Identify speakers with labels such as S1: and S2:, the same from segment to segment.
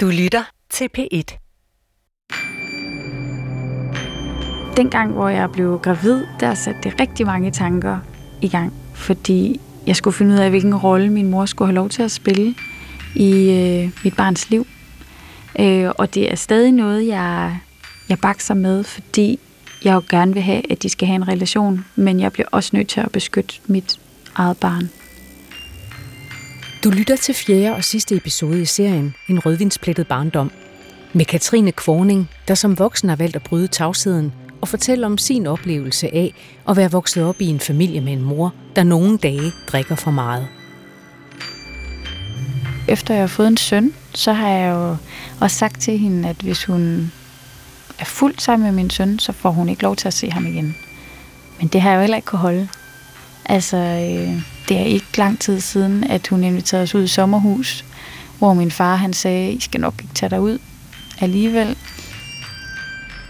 S1: Du lytter til P1.
S2: Dengang, hvor jeg blev gravid, der satte det rigtig mange tanker i gang, fordi jeg skulle finde ud af, hvilken rolle min mor skulle have lov til at spille i øh, mit barns liv. Øh, og det er stadig noget, jeg, jeg bakser med, fordi jeg jo gerne vil have, at de skal have en relation, men jeg bliver også nødt til at beskytte mit eget barn.
S1: Du lytter til fjerde og sidste episode i serien En rødvinsplettet barndom. Med Katrine Kvorning, der som voksen har valgt at bryde tavsheden og fortælle om sin oplevelse af at være vokset op i en familie med en mor, der nogle dage drikker for meget.
S2: Efter jeg har fået en søn, så har jeg jo også sagt til hende, at hvis hun er fuldt sammen med min søn, så får hun ikke lov til at se ham igen. Men det har jeg jo heller ikke kunne holde. Altså, øh, det er ikke lang tid siden, at hun inviterede os ud i sommerhus, hvor min far han sagde, I skal nok ikke tage dig ud alligevel.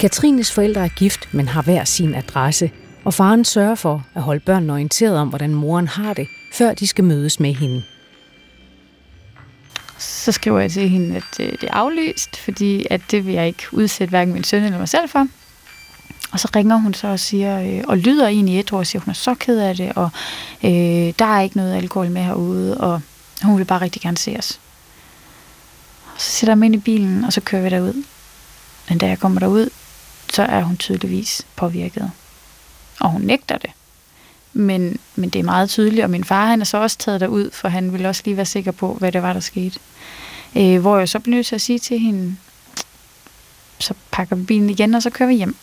S1: Katrines forældre er gift, men har hver sin adresse, og faren sørger for at holde børnene orienteret om, hvordan moren har det, før de skal mødes med hende.
S2: Så skriver jeg til hende, at øh, det er aflyst, fordi at det vil jeg ikke udsætte hverken min søn eller mig selv for. Og så ringer hun så og siger, øh, og lyder egentlig i et og siger, hun er så ked af det, og øh, der er ikke noget alkohol med herude, og hun vil bare rigtig gerne se os. Og så sætter jeg mig ind i bilen, og så kører vi derud. Men da jeg kommer derud, så er hun tydeligvis påvirket. Og hun nægter det. Men, men det er meget tydeligt, og min far han er så også taget derud, for han ville også lige være sikker på, hvad det var, der skete. Øh, hvor jeg så blev nødt til at sige til hende, så pakker vi bilen igen, og så kører vi hjem.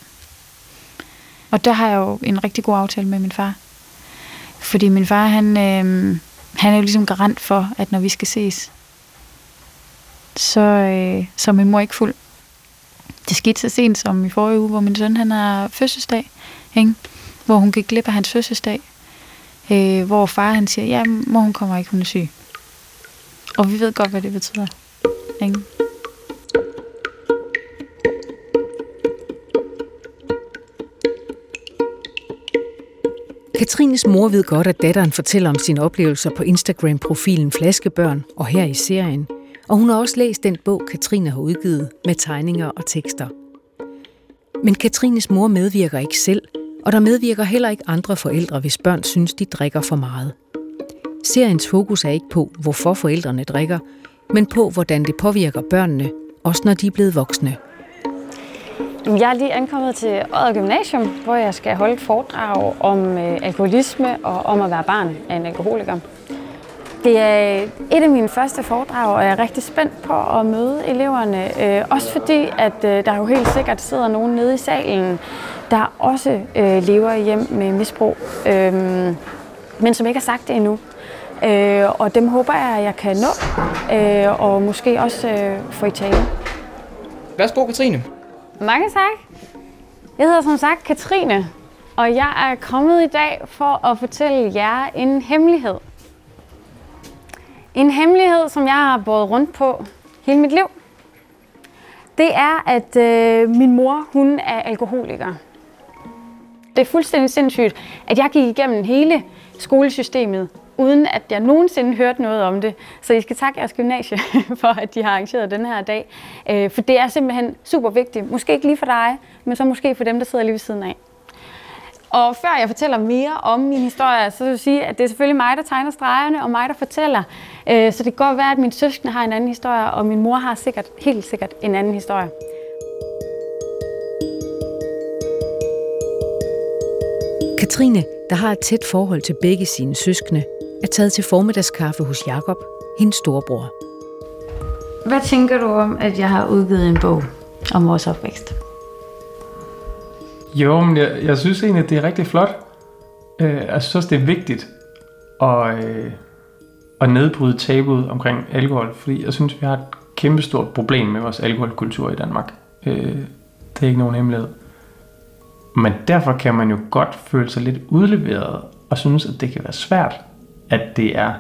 S2: Og der har jeg jo en rigtig god aftale med min far. Fordi min far, han, øh, han er jo ligesom garant for, at når vi skal ses, så, øh, så er min mor ikke fuld. Det skete så sent som i forrige uge, hvor min søn han har fødselsdag, ikke? hvor hun gik glip af hans fødselsdag. Øh, hvor far han siger, ja, mor hun kommer ikke, hun er syg. Og vi ved godt, hvad det betyder. Ikke?
S1: Katrines mor ved godt, at datteren fortæller om sine oplevelser på Instagram-profilen Flaskebørn og her i serien. Og hun har også læst den bog, Katrine har udgivet med tegninger og tekster. Men Katrines mor medvirker ikke selv, og der medvirker heller ikke andre forældre, hvis børn synes, de drikker for meget. Seriens fokus er ikke på, hvorfor forældrene drikker, men på, hvordan det påvirker børnene, også når de er blevet voksne.
S2: Jeg er lige ankommet til Odder Gymnasium, hvor jeg skal holde et foredrag om øh, alkoholisme og om at være barn af en alkoholiker. Det er øh, et af mine første foredrag, og jeg er rigtig spændt på at møde eleverne. Øh, også fordi, at øh, der jo helt sikkert sidder nogen nede i salen, der også øh, lever hjem med misbrug, øh, men som ikke har sagt det endnu. Øh, og dem håber jeg, at jeg kan nå, øh, og måske også øh, få i tale.
S3: Værsgo, Katrine.
S2: Mange tak. Jeg hedder som sagt Katrine, og jeg er kommet i dag for at fortælle jer en hemmelighed. En hemmelighed, som jeg har båret rundt på hele mit liv. Det er, at øh, min mor, hun er alkoholiker. Det er fuldstændig sindssygt, at jeg gik igennem hele skolesystemet, uden at jeg nogensinde hørte noget om det. Så I skal takke jeres gymnasie for, at de har arrangeret den her dag. Øh, for det er simpelthen super vigtigt. Måske ikke lige for dig, men så måske for dem, der sidder lige ved siden af. Og før jeg fortæller mere om min historie, så vil jeg sige, at det er selvfølgelig mig, der tegner stregerne, og mig, der fortæller. Øh, så det kan godt være, at min søskende har en anden historie, og min mor har sikkert, helt sikkert en anden historie.
S1: Katrine, der har et tæt forhold til begge sine søskende, er taget til formiddagskaffe hos Jakob, hendes storebror.
S2: Hvad tænker du om, at jeg har udgivet en bog om vores opvækst?
S3: Jo, men jeg, jeg synes egentlig, at det er rigtig flot. Øh, jeg synes det er vigtigt at, øh, at nedbryde tabuet omkring alkohol, fordi jeg synes, vi har et kæmpestort problem med vores alkoholkultur i Danmark. Øh, det er ikke nogen hemmelighed. Men derfor kan man jo godt føle sig lidt udleveret og synes, at det kan være svært, at det er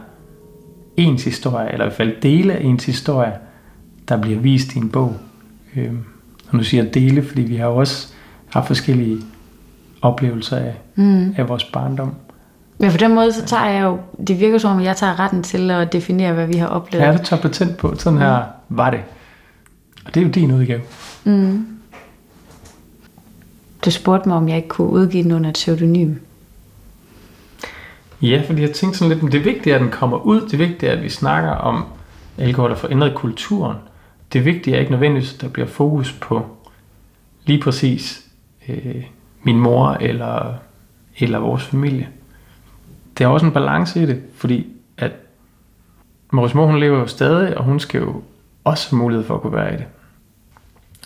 S3: ens historie, eller i hvert fald dele af ens historie, der bliver vist i en bog. Øh, og nu siger jeg dele, fordi vi har også haft forskellige oplevelser af, mm. af vores barndom.
S2: Men på den måde, så tager jeg jo, det virker som om, jeg tager retten til at definere, hvad vi har oplevet.
S3: Ja, du tager patent på, sådan her mm. var det. Og det er jo din udgave.
S2: Mm. Du spurgte mig, om jeg ikke kunne udgive den under et pseudonym.
S3: Ja, fordi jeg tænkte sådan lidt, at det vigtige er at den kommer ud. Det vigtige er at vi snakker om alkohol og forændret kulturen. Det vigtige er ikke nødvendigvis, at der bliver fokus på lige præcis øh, min mor eller, eller vores familie. Der er også en balance i det, fordi at vores mor, hun lever jo stadig, og hun skal jo også have mulighed for at kunne være i det.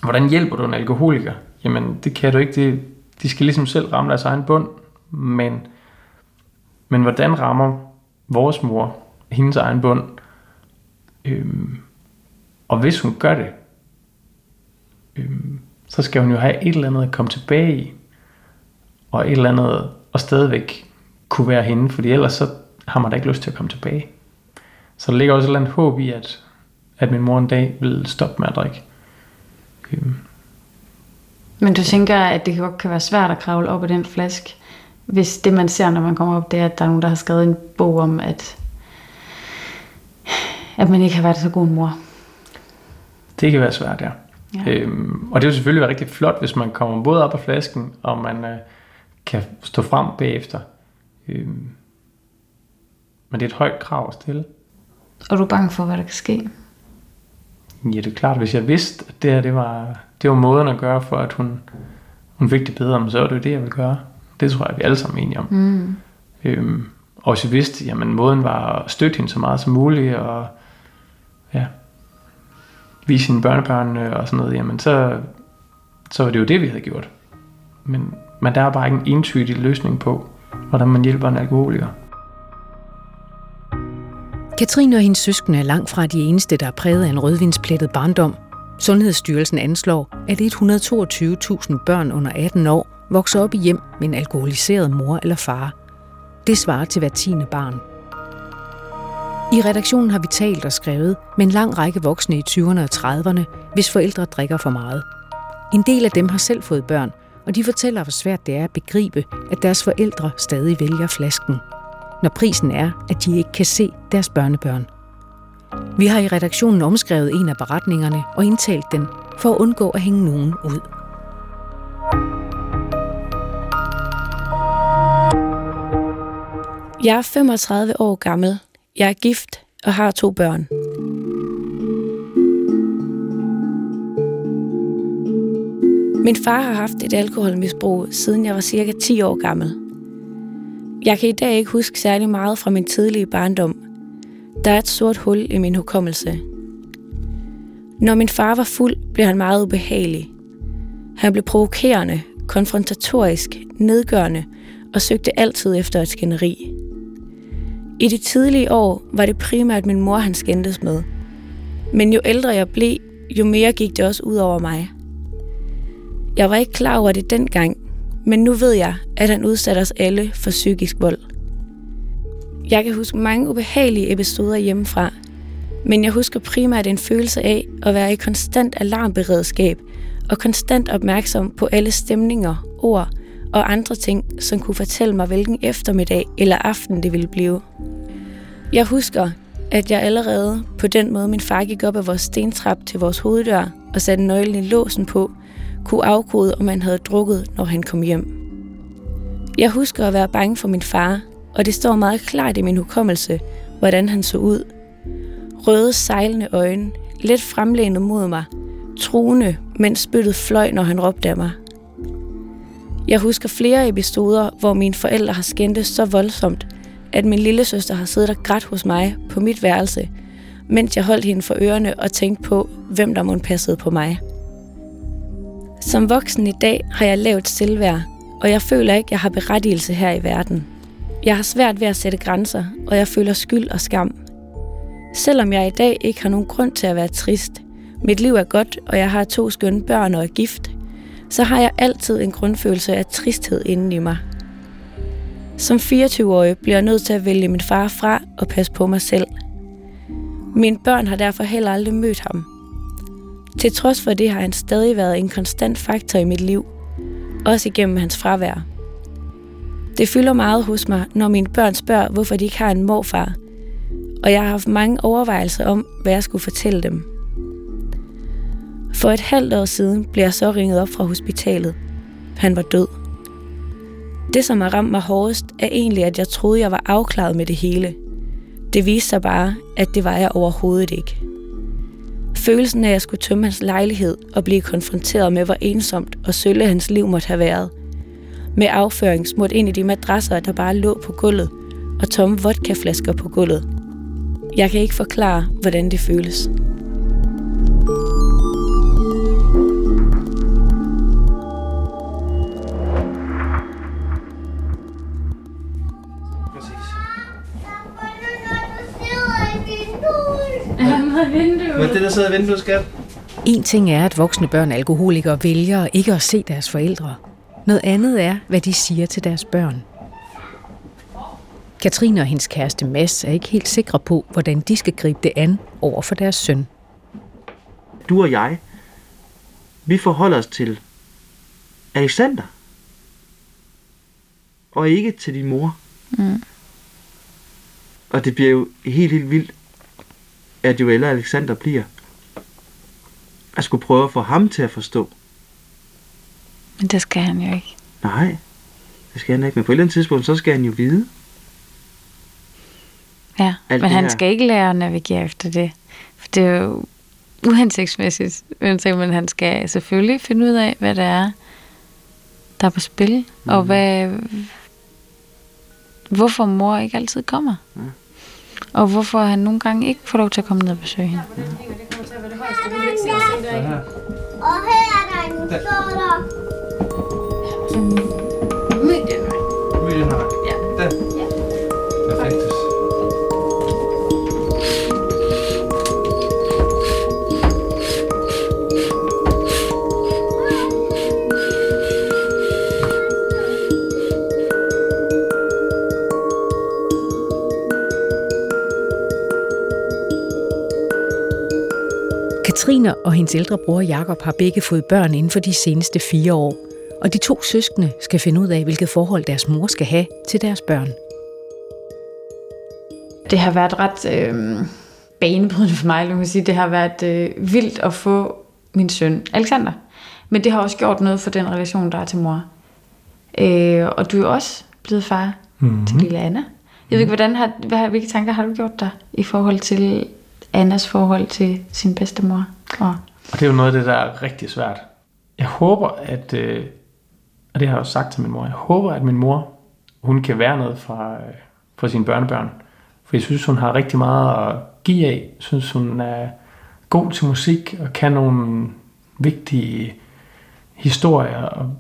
S3: Hvordan hjælper du en alkoholiker? Jamen, det kan du ikke. Det, de skal ligesom selv ramme deres egen bund, men, men hvordan rammer vores mor hendes egen bund? Øhm, og hvis hun gør det, øhm, så skal hun jo have et eller andet at komme tilbage i, og et eller andet og stadigvæk kunne være hende, fordi ellers så har man da ikke lyst til at komme tilbage. Så der ligger også et eller andet håb i, at, at min mor en dag vil stoppe med at drikke. Øhm.
S2: Men du tænker, at det godt kan være svært at kravle op af den flaske, hvis det man ser, når man kommer op, det er, at der er nogen, der har skrevet en bog om, at, at man ikke har været så god en mor.
S3: Det kan være svært, ja. ja. Øhm, og det vil selvfølgelig være rigtig flot, hvis man kommer både op af flasken, og man øh, kan stå frem bagefter. Øhm, men det er et højt krav at stille.
S2: Og du er bange for, hvad der kan ske?
S3: Ja, det er klart, hvis jeg vidste, at det her det var, det var måden at gøre for, at hun, hun fik det bedre, så var det jo det, jeg ville gøre. Det tror jeg, vi alle sammen er enige om. Mm. Øhm, og hvis jeg vidste, jamen måden var at støtte hende så meget som muligt, og ja, vise sine børnebørn og sådan noget, jamen så, så var det jo det, vi havde gjort. Men, men der er bare ikke en entydig løsning på, hvordan man hjælper en alkoholiker.
S1: Katrine og hendes søskende er langt fra de eneste, der er præget af en rødvinsplettet barndom. Sundhedsstyrelsen anslår, at 122.000 børn under 18 år vokser op i hjem med en alkoholiseret mor eller far. Det svarer til hver tiende barn. I redaktionen har vi talt og skrevet med en lang række voksne i 20'erne og 30'erne, hvis forældre drikker for meget. En del af dem har selv fået børn, og de fortæller, hvor svært det er at begribe, at deres forældre stadig vælger flasken når prisen er, at de ikke kan se deres børnebørn. Vi har i redaktionen omskrevet en af beretningerne og indtalt den for at undgå at hænge nogen ud.
S4: Jeg er 35 år gammel. Jeg er gift og har to børn. Min far har haft et alkoholmisbrug, siden jeg var cirka 10 år gammel. Jeg kan i dag ikke huske særlig meget fra min tidlige barndom. Der er et sort hul i min hukommelse. Når min far var fuld, blev han meget ubehagelig. Han blev provokerende, konfrontatorisk, nedgørende og søgte altid efter et skænderi. I de tidlige år var det primært min mor, han skændtes med. Men jo ældre jeg blev, jo mere gik det også ud over mig. Jeg var ikke klar over det dengang, men nu ved jeg, at han udsatte os alle for psykisk vold. Jeg kan huske mange ubehagelige episoder hjemmefra, men jeg husker primært en følelse af at være i konstant alarmberedskab og konstant opmærksom på alle stemninger, ord og andre ting, som kunne fortælle mig, hvilken eftermiddag eller aften det ville blive. Jeg husker, at jeg allerede på den måde, min far gik op ad vores stentrap til vores hoveddør og satte nøglen i låsen på, kunne afkode, om han havde drukket, når han kom hjem. Jeg husker at være bange for min far, og det står meget klart i min hukommelse, hvordan han så ud. Røde sejlende øjne, let fremlænet mod mig, truende, mens spyttet fløj, når han råbte af mig. Jeg husker flere episoder, hvor mine forældre har skændtes så voldsomt, at min lille søster har siddet og grædt hos mig på mit værelse, mens jeg holdt hende for ørerne og tænkte på, hvem der måtte passede på mig. Som voksen i dag har jeg lavet selvværd, og jeg føler ikke, jeg har berettigelse her i verden. Jeg har svært ved at sætte grænser, og jeg føler skyld og skam. Selvom jeg i dag ikke har nogen grund til at være trist, mit liv er godt, og jeg har to skønne børn og er gift, så har jeg altid en grundfølelse af tristhed inden i mig. Som 24-årig bliver jeg nødt til at vælge min far fra og passe på mig selv. Mine børn har derfor heller aldrig mødt ham, til trods for det har han stadig været en konstant faktor i mit liv, også igennem hans fravær. Det fylder meget hos mig, når mine børn spørger, hvorfor de ikke har en morfar, og jeg har haft mange overvejelser om, hvad jeg skulle fortælle dem. For et halvt år siden blev jeg så ringet op fra hospitalet. Han var død. Det, som har ramt mig hårdest, er egentlig, at jeg troede, jeg var afklaret med det hele. Det viste sig bare, at det var jeg overhovedet ikke. Følelsen af, at jeg skulle tømme hans lejlighed og blive konfronteret med, hvor ensomt og sølle hans liv måtte have været. Med afføring smurt ind i de madrasser, der bare lå på gulvet, og tomme vodkaflasker på gulvet. Jeg kan ikke forklare, hvordan det føles.
S5: Hvad det, der sidder i vinduet, skat?
S1: En ting er, at voksne børn alkoholikere vælger ikke at se deres forældre. Noget andet er, hvad de siger til deres børn. Katrine og hendes kæreste Mads er ikke helt sikre på, hvordan de skal gribe det an over for deres søn.
S5: Du og jeg, vi forholder os til Alexander. Og ikke til din mor.
S2: Mm.
S5: Og det bliver jo helt, helt vildt, at jo ældre Alexander bliver. Jeg skulle prøve at få ham til at forstå.
S2: Men det skal han jo ikke.
S5: Nej, det skal han ikke. Men på et eller andet tidspunkt, så skal han jo vide.
S2: Ja,
S5: Alt
S2: men han
S5: her.
S2: skal ikke lære at navigere efter det. For det er jo uhensigtsmæssigt. Men Men han skal selvfølgelig finde ud af, hvad det er, der er på spil. Mm. Og hvad, hvorfor mor ikke altid kommer.
S5: Ja.
S2: Og hvorfor han nogle gange ikke får lov til at komme ned og besøge hende.
S6: Og her er der en skjorter.
S3: Perfekt.
S1: Og hendes ældre bror Jakob har begge fået børn inden for de seneste fire år, og de to søskende skal finde ud af, hvilket forhold deres mor skal have til deres børn.
S2: Det har været ret øh, banebrydende for mig, man sige. Det har været øh, vildt at få min søn, Alexander. Men det har også gjort noget for den relation, der er til mor. Øh, og du er også blevet far mm-hmm. til lille Anna. Jeg ved ikke, hvordan har, hvad, hvilke tanker har du gjort dig i forhold til Annas forhold til sin bedstemor? Og,
S3: Og det er jo noget af det, der er rigtig svært. Jeg håber, at, øh, og det har jeg også sagt til min mor, jeg håber, at min mor, hun kan være noget fra, øh, for sine børnebørn. For jeg synes, hun har rigtig meget at give af. Jeg synes, hun er god til musik og kan nogle vigtige historier. Og,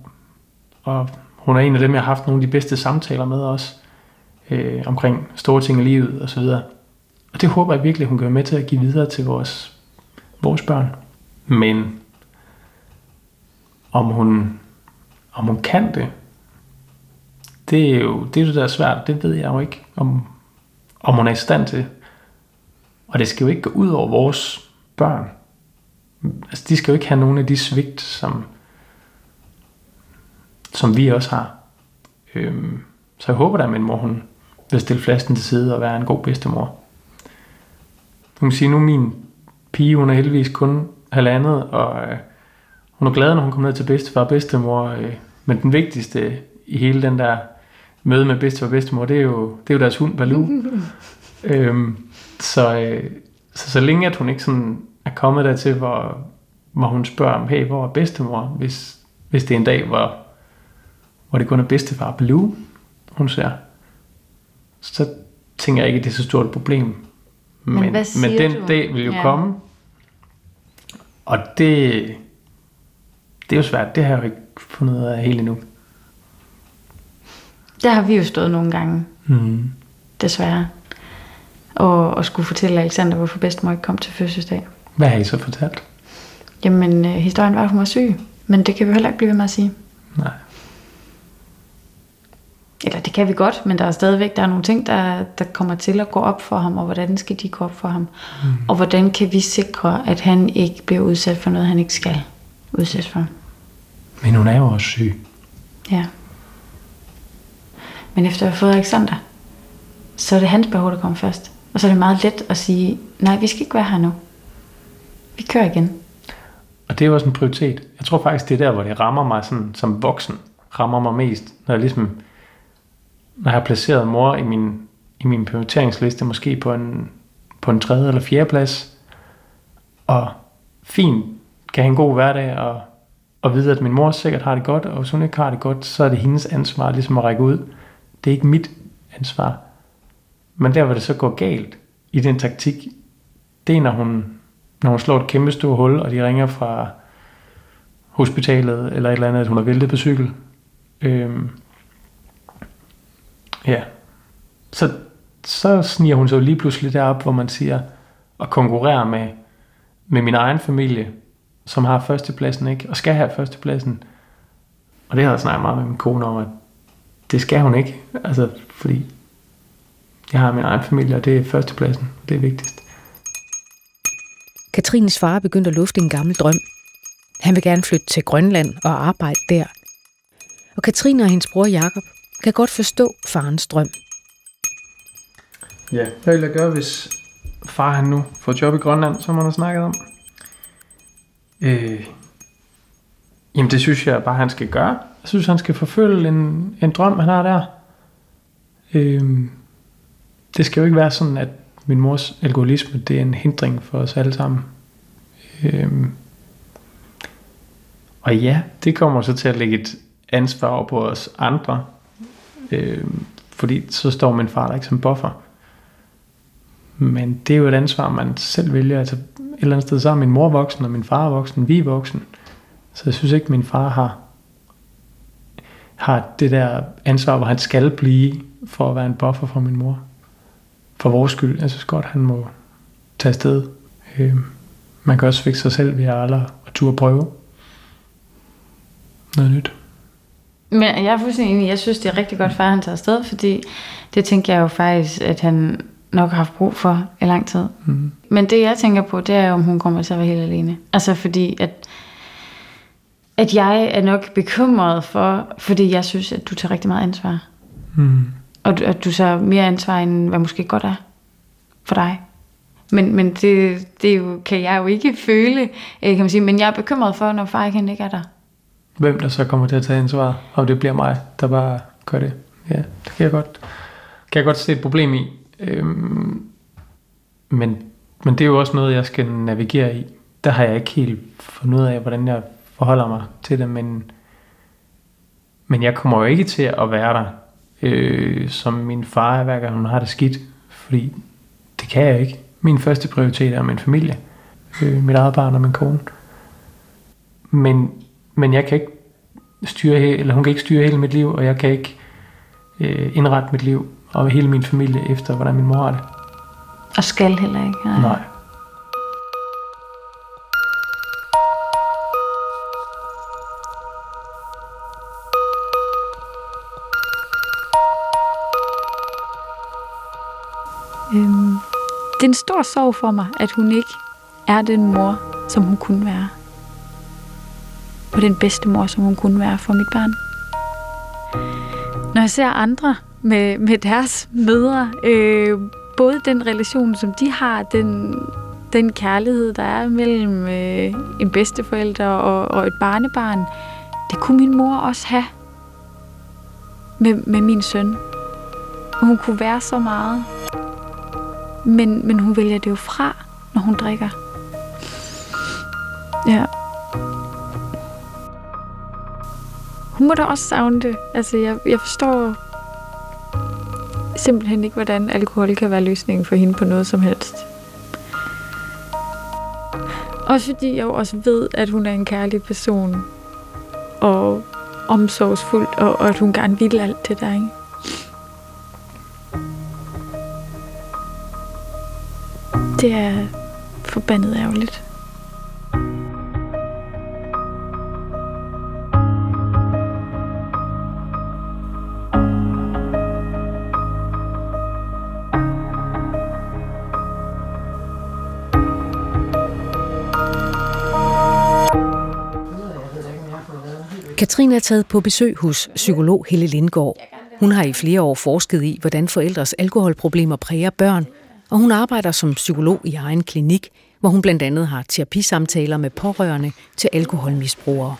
S3: og hun er en af dem, jeg har haft nogle af de bedste samtaler med også. Øh, omkring store ting i livet og så videre. Og det håber jeg virkelig, hun kan være med til at give videre til vores, vores børn. Men om hun, om hun kan det, det er jo det, er det der er svært. Det ved jeg jo ikke, om, om hun er i stand til. Og det skal jo ikke gå ud over vores børn. Altså, de skal jo ikke have nogen af de svigt, som, som vi også har. Øhm, så jeg håber da, at min mor hun vil stille flasken til side og være en god bedstemor. Hun kan sige, nu er min pige, hun er heldigvis kun halvandet, og øh, hun er glad, når hun kommer ned til bedstefar og bedstemor. Øh, men den vigtigste i hele den der møde med bedstefar og bedstemor, det er jo, det er jo deres hund, Baloo. øhm, så, øh, så så længe at hun ikke sådan er kommet dertil, hvor, hvor hun spørger om, hey, hvor er bedstemor, hvis, hvis det er en dag, hvor, hvor det kun er bedstefar Baloo, hun ser, så tænker jeg ikke, at det er så stort et problem. Men,
S2: hvad siger
S3: men den
S2: du?
S3: dag vil jo
S2: ja.
S3: komme, og det, det er jo svært. Det har jeg jo ikke fundet ud af helt endnu.
S2: der har vi jo stået nogle gange,
S3: Mm.
S2: desværre. Og, og skulle fortælle Alexander, hvorfor bedstemor ikke kom til fødselsdag.
S3: Hvad har I så fortalt?
S2: Jamen, øh, historien var, at hun var syg. Men det kan vi heller ikke blive ved med at sige.
S3: Nej.
S2: Det kan vi godt, men der er stadigvæk der er nogle ting, der, der kommer til at gå op for ham, og hvordan skal de gå op for ham? Mm. Og hvordan kan vi sikre, at han ikke bliver udsat for noget, han ikke skal udsættes for?
S3: Men hun er jo også syg.
S2: Ja. Men efter at have fået Alexander, så er det hans behov, der kommer først. Og så er det meget let at sige, nej, vi skal ikke være her nu. Vi kører igen.
S3: Og det er også en prioritet. Jeg tror faktisk, det er der, hvor det rammer mig sådan, som voksen, rammer mig mest, når jeg ligesom, når jeg har placeret mor i min, i min prioriteringsliste, måske på en, på en tredje eller fjerde plads, og fint kan have en god hverdag, og, og vide, at min mor sikkert har det godt, og hvis hun ikke har det godt, så er det hendes ansvar ligesom at række ud. Det er ikke mit ansvar. Men der, hvor det så går galt i den taktik, det er, når hun, når hun slår et kæmpe stort hul, og de ringer fra hospitalet, eller et eller andet, at hun har væltet på cykel. Øhm, ja. Så, så sniger hun så lige pludselig derop, hvor man siger, at konkurrere med, med min egen familie, som har førstepladsen, ikke? Og skal have førstepladsen. Og det har jeg snakket meget med min kone om, at det skal hun ikke. Altså, fordi jeg har min egen familie, og det er førstepladsen. Det er vigtigst.
S1: Katrines far begyndte at lufte en gammel drøm. Han vil gerne flytte til Grønland og arbejde der. Og Katrine og hendes bror Jakob kan godt forstå farens drøm.
S3: Ja, hvad vil jeg gøre, hvis far han nu får job i Grønland, som han har snakket om? Øh, jamen det synes jeg bare, han skal gøre. Jeg synes, han skal forfølge en, en drøm, han har der. Øh, det skal jo ikke være sådan, at min mors alkoholisme, det er en hindring for os alle sammen. Øh, og ja, det kommer så til at lægge et ansvar over på os andre, Øh, fordi så står min far der ikke som buffer. Men det er jo et ansvar, man selv vælger. Altså et eller andet sted, så er min mor voksen, og min far er voksen, vi er voksen. Så jeg synes ikke, min far har, har det der ansvar, hvor han skal blive for at være en buffer for min mor for vores skyld. Jeg synes godt, han må tage afsted. Øh, man kan også fikse sig selv ved at aldrig at turde prøve noget nyt.
S2: Men jeg er fuldstændig enig. Jeg synes, det er rigtig godt, far han tager afsted, fordi det tænker jeg jo faktisk, at han nok har haft brug for i lang tid. Mm. Men det, jeg tænker på, det er, om hun kommer til at være helt alene. Altså fordi, at, at jeg er nok bekymret for, fordi jeg synes, at du tager rigtig meget ansvar. Mm. Og at du så mere ansvar, end hvad måske godt er for dig. Men, men det, det jo, kan jeg jo ikke føle, øh, kan man sige. Men jeg er bekymret for, når far ikke er der.
S3: Hvem der så kommer til at tage ansvar, om det bliver mig, der bare gør det. Ja, det kan jeg godt, kan jeg godt se et problem i. Øhm, men, men det er jo også noget, jeg skal navigere i. Der har jeg ikke helt fundet ud af, hvordan jeg forholder mig til det, men, men jeg kommer jo ikke til at være der øh, som min far er, hver gang hun har det skidt. Fordi det kan jeg ikke. Min første prioritet er min familie. Øh, mit eget barn og min kone. Men, men jeg kan ikke styre, eller hun kan ikke styre hele mit liv, og jeg kan ikke øh, indrette mit liv og hele min familie efter, hvordan min mor har det.
S2: Og skal heller ikke.
S3: Nej. nej.
S2: Øhm, det er en stor sorg for mig, at hun ikke er den mor, som hun kunne være. Og den bedste mor, som hun kunne være for mit barn. Når jeg ser andre med, med deres mødre, øh, både den relation, som de har, den, den kærlighed, der er mellem øh, en bedsteforælder og, og et barnebarn, det kunne min mor også have med, med min søn. Hun kunne være så meget. Men, men hun vælger det jo fra, når hun drikker. Ja. Hun må da også savne det. Altså, jeg, jeg forstår simpelthen ikke, hvordan alkohol kan være løsningen for hende på noget som helst. Også fordi jeg jo også ved, at hun er en kærlig person. Og omsorgsfuld, og, og at hun gerne vil alt det der, ikke? Det er forbandet ærgerligt.
S1: Katrine er taget på besøg hos psykolog Helle Lindgaard. Hun har i flere år forsket i, hvordan forældres alkoholproblemer præger børn, og hun arbejder som psykolog i egen klinik, hvor hun blandt andet har terapisamtaler med pårørende til alkoholmisbrugere.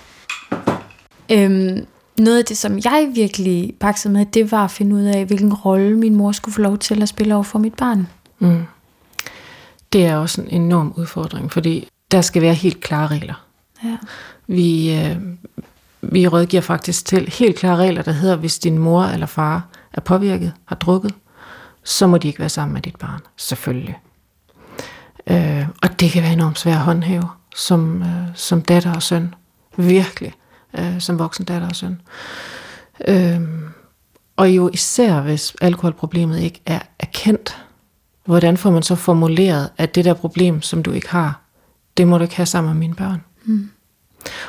S2: Øhm, noget af det, som jeg virkelig baksede med, det var at finde ud af, hvilken rolle min mor skulle få lov til at spille over for mit barn.
S7: Mm. Det er også en enorm udfordring, fordi der skal være helt klare regler.
S2: Ja.
S7: Vi, øh, vi rådgiver faktisk til helt klare regler, der hedder, hvis din mor eller far er påvirket, har drukket, så må de ikke være sammen med dit barn. Selvfølgelig. Øh, og det kan være enormt svært at håndhæve som, øh, som datter og søn. Virkelig. Øh, som voksen datter og søn. Øh, og jo især, hvis alkoholproblemet ikke er erkendt, hvordan får man så formuleret, at det der problem, som du ikke har, det må du ikke have sammen med mine børn. Mm.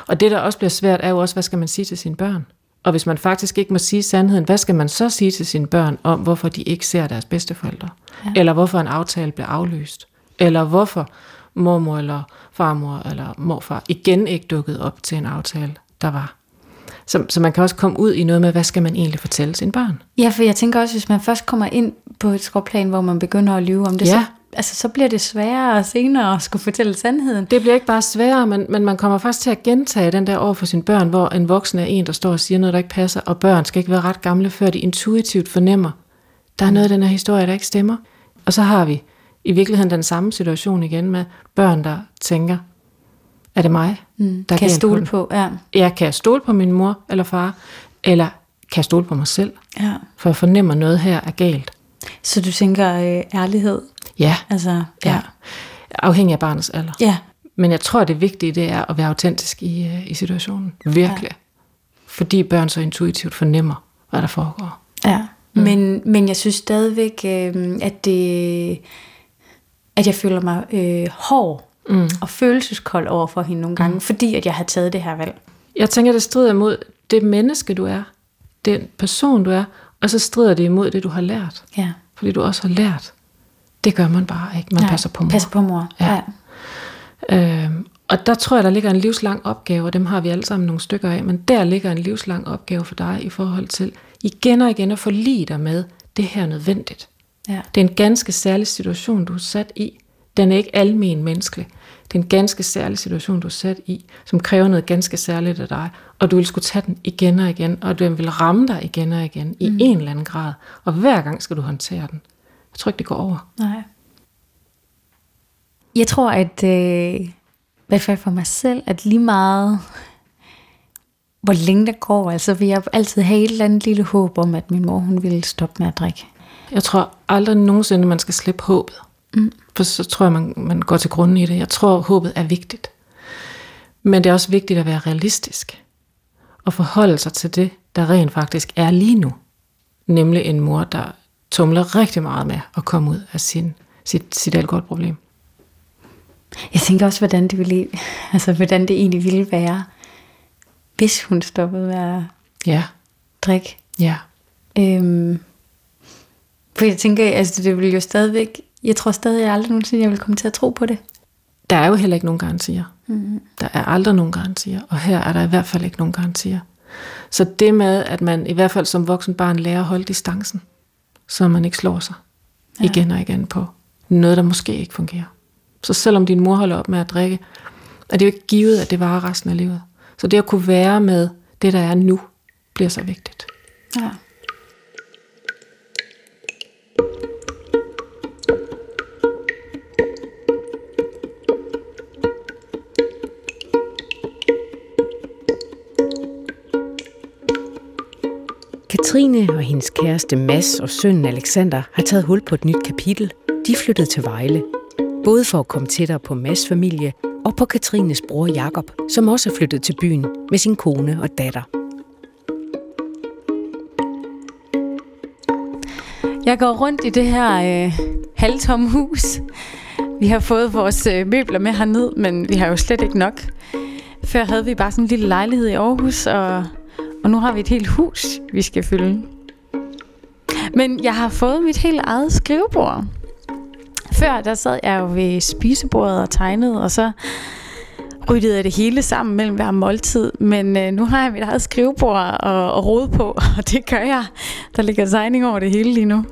S7: Og det, der også bliver svært, er jo også, hvad skal man sige til sine børn? Og hvis man faktisk ikke må sige sandheden, hvad skal man så sige til sine børn om, hvorfor de ikke ser deres bedsteforældre? Ja. Eller hvorfor en aftale bliver aflyst? Eller hvorfor mormor eller farmor eller morfar igen ikke dukkede op til en aftale, der var? Så, så man kan også komme ud i noget med, hvad skal man egentlig fortælle sine børn?
S2: Ja, for jeg tænker også, hvis man først kommer ind på et skråplan, hvor man begynder at lyve om det,
S7: Ja.
S2: så, altså, så bliver det sværere senere at skulle fortælle sandheden.
S7: Det bliver ikke bare sværere, men, men man kommer faktisk til at gentage den der over for sine børn, hvor en voksen er en, der står og siger noget, der ikke passer, og børn skal ikke være ret gamle, før de intuitivt fornemmer, der er noget af den her historie, der ikke stemmer. Og så har vi i virkeligheden den samme situation igen med børn, der tænker, er det mig,
S2: Mm.
S7: der er
S2: kan jeg stole på? Ja.
S7: Ja, kan jeg stole på min mor eller far, eller kan jeg stole på mig selv,
S2: ja.
S7: for jeg fornemmer noget her er galt.
S2: Så du tænker øh, ærlighed?
S7: Ja,
S2: Altså,
S7: ja. Afhængig af barnets alder.
S2: Ja.
S7: Men jeg tror, det vigtige det er at være autentisk i, øh, i situationen. Virkelig. Ja. Fordi børn så intuitivt fornemmer, hvad der foregår.
S2: Ja, mm. men, men jeg synes stadigvæk, øh, at det, at jeg føler mig øh, hård mm. og følelseskold over for hende nogle gange, mm. fordi at jeg har taget det her valg.
S7: Jeg tænker, det strider imod det menneske, du er. Den person, du er. Og så strider det imod det, du har lært.
S2: Ja.
S7: Fordi du også har lært. Det gør man bare ikke. Man
S2: Nej,
S7: passer på mor.
S2: Passer på mor.
S7: Ja.
S2: Ja.
S7: Øhm, og der tror jeg, der ligger en livslang opgave, og dem har vi alle sammen nogle stykker af, men der ligger en livslang opgave for dig i forhold til igen og igen at forlige dig med, det her er nødvendigt.
S2: Ja.
S7: Det er en ganske særlig situation, du er sat i. Den er ikke almen menneskelig. Det er en ganske særlig situation, du er sat i, som kræver noget ganske særligt af dig, og du vil skulle tage den igen og igen, og den vil ramme dig igen og igen, i en eller anden grad. Og hver gang skal du håndtere den. Tror ikke, det går over.
S2: Nej. Jeg tror, at øh, i hvert fald for mig selv, at lige meget, hvor længe der går, altså vil jeg altid have et eller andet lille håb om, at min mor hun ville stoppe med at drikke.
S7: Jeg tror aldrig nogensinde, man skal slippe håbet. Mm. For så tror jeg, man, man går til grunden i det. Jeg tror, håbet er vigtigt. Men det er også vigtigt at være realistisk. Og forholde sig til det, der rent faktisk er lige nu. Nemlig en mor, der tumler rigtig meget med at komme ud af sin, sit, sit alkoholproblem.
S2: Jeg tænker også, hvordan det, ville, altså, hvordan det egentlig ville være, hvis hun stoppede med at
S7: Ja,
S2: drikke.
S7: ja.
S2: Øhm, for jeg tænker, altså det vil jo stadigvæk, jeg tror stadig, jeg aldrig nogensinde, jeg vil komme til at tro på det.
S7: Der er jo heller ikke nogen garantier. Mm. Der er aldrig nogen garantier, og her er der i hvert fald ikke nogen garantier. Så det med, at man i hvert fald som voksen barn lærer at holde distancen, så man ikke slår sig ja. igen og igen på noget, der måske ikke fungerer. Så selvom din mor holder op med at drikke, er det jo ikke givet, at det varer resten af livet. Så det at kunne være med det, der er nu, bliver så vigtigt.
S2: Ja.
S1: Katrine og hendes kæreste Mads og sønnen Alexander har taget hul på et nyt kapitel. De flyttede til Vejle. Både for at komme tættere på Mads familie og på Katrines bror Jakob, som også er flyttet til byen med sin kone og datter.
S2: Jeg går rundt i det her øh, halvtomme hus. Vi har fået vores øh, møbler med herned, men vi har jo slet ikke nok. Før havde vi bare sådan en lille lejlighed i Aarhus, og, og nu har vi et helt hus, vi skal fylde. Men jeg har fået mit helt eget skrivebord. Før der sad jeg jo ved spisebordet og tegnede, og så ryddede jeg det hele sammen mellem hver måltid. Men øh, nu har jeg mit eget skrivebord og, og rode på, og det gør jeg. Der ligger tegning over det hele lige nu.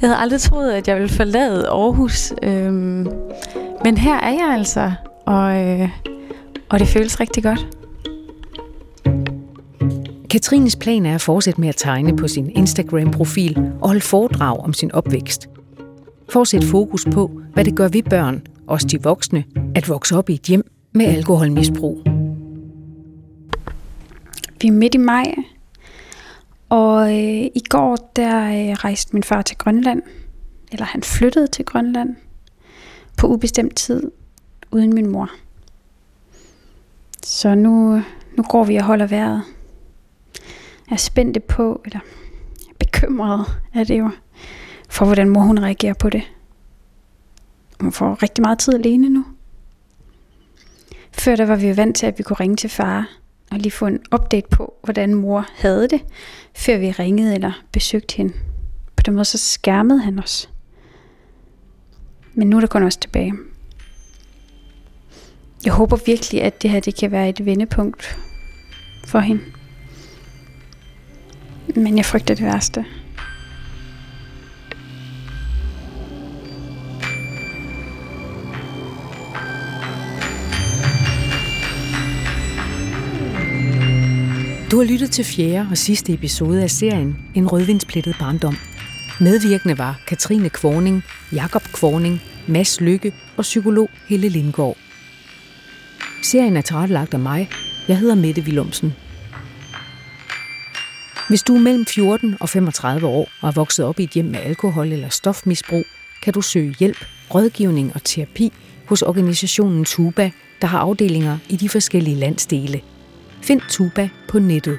S2: Jeg havde aldrig troet, at jeg ville forlade Aarhus. Øhm,
S8: Men her er jeg altså, og, øh, og det føles rigtig godt.
S1: Katrines plan er at fortsætte med at tegne på sin Instagram-profil og holde foredrag om sin opvækst. For at sætte fokus på, hvad det gør ved børn, også de voksne, at vokse op i et hjem med alkoholmisbrug.
S2: Vi er midt i maj, og øh, i går der øh, rejste min far til Grønland, eller han flyttede til Grønland på ubestemt tid uden min mor. Så nu, nu går vi og holder vejret. Jeg er spændte på, eller bekymret er det jo, for hvordan mor hun reagerer på det. Hun får rigtig meget tid alene nu. Før der var vi vant til, at vi kunne ringe til far og lige få en update på, hvordan mor havde det, før vi ringede eller besøgte hende. På den måde så skærmede han os. Men nu er der kun os tilbage. Jeg håber virkelig, at det her det kan være et vendepunkt for hende. Men jeg frygter det værste.
S1: Du har lyttet til fjerde og sidste episode af serien En rødvinsplettet barndom. Medvirkende var Katrine Kvorning, Jakob Kvorning, Mads Lykke og psykolog Helle Lindgaard. Serien er tilrettelagt af mig. Jeg hedder Mette Willumsen. Hvis du er mellem 14 og 35 år og er vokset op i et hjem med alkohol eller stofmisbrug, kan du søge hjælp, rådgivning og terapi hos organisationen Tuba, der har afdelinger i de forskellige landsdele. Find Tuba på nettet.